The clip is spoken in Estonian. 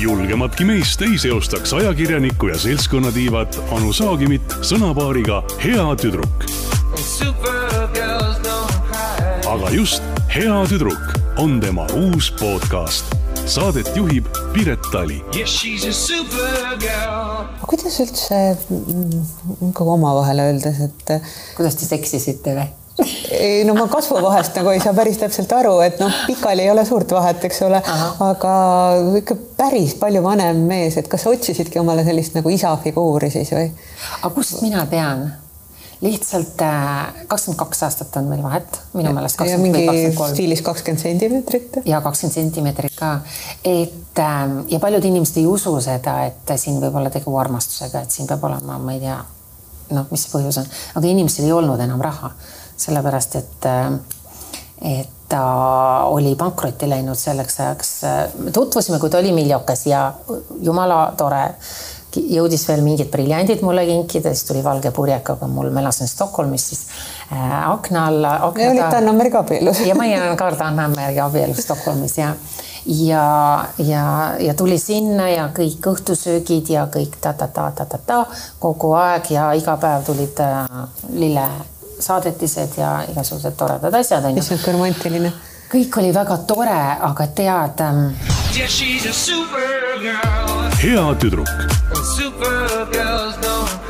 julgematki meest ei seostaks ajakirjaniku ja seltskonnatiivat Anu Saagimit sõnapaariga hea tüdruk. Aga just Hea tüdruk on tema uus podcast. Saadet juhib Piret Tali. Supergirl. kuidas üldse mm, nagu omavahel öeldes, et kuidas te seksisite või? ei no ma kasvuvahest nagu ei saa päris täpselt aru, et noh, pikali ei ole suurt vahet, eks ole, aga ikka päris palju vanem mees, et kas sa otsisidki omale sellist nagu isa figuuri siis või? aga kust mina tean? lihtsalt kakskümmend kaks aastat on meil vahet, minu meelest ja kakskümmend või mingi kakskümmend kolm. stiilis kakskümmend sentimeetrit. ja kakskümmend sentimeetrit ka. et ähm, ja paljud inimesed ei usu seda, et siin võib olla tegu armastusega, et siin peab olema, ma ei tea, noh, mis see põhjus on, aga inimestel ei olnud enam raha, sellepärast et äh, et ta oli pankrotti läinud selleks ajaks. me tutvusime, kui ta oli miljokas ja jumala tore jõudis veel mingid briljandid mulle kinkida, siis tuli valge purjekaga mul, ma elasin Stockholmis, siis äh, akna alla. ja olite Anna-Märgi abielus. ja ma jään ka Anna-Märgi abielus Stockholmis ja, ja, ja, ja tuli sinna ja kõik õhtusöögid ja kõik ta-ta-ta-ta-ta-ta kogu aeg ja iga päev tulid äh, lillesaadetised ja igasugused toredad asjad onju. issand, kui romantiline. kõik oli väga tore, aga tead ähm, hea tüdruk Supergirls don't.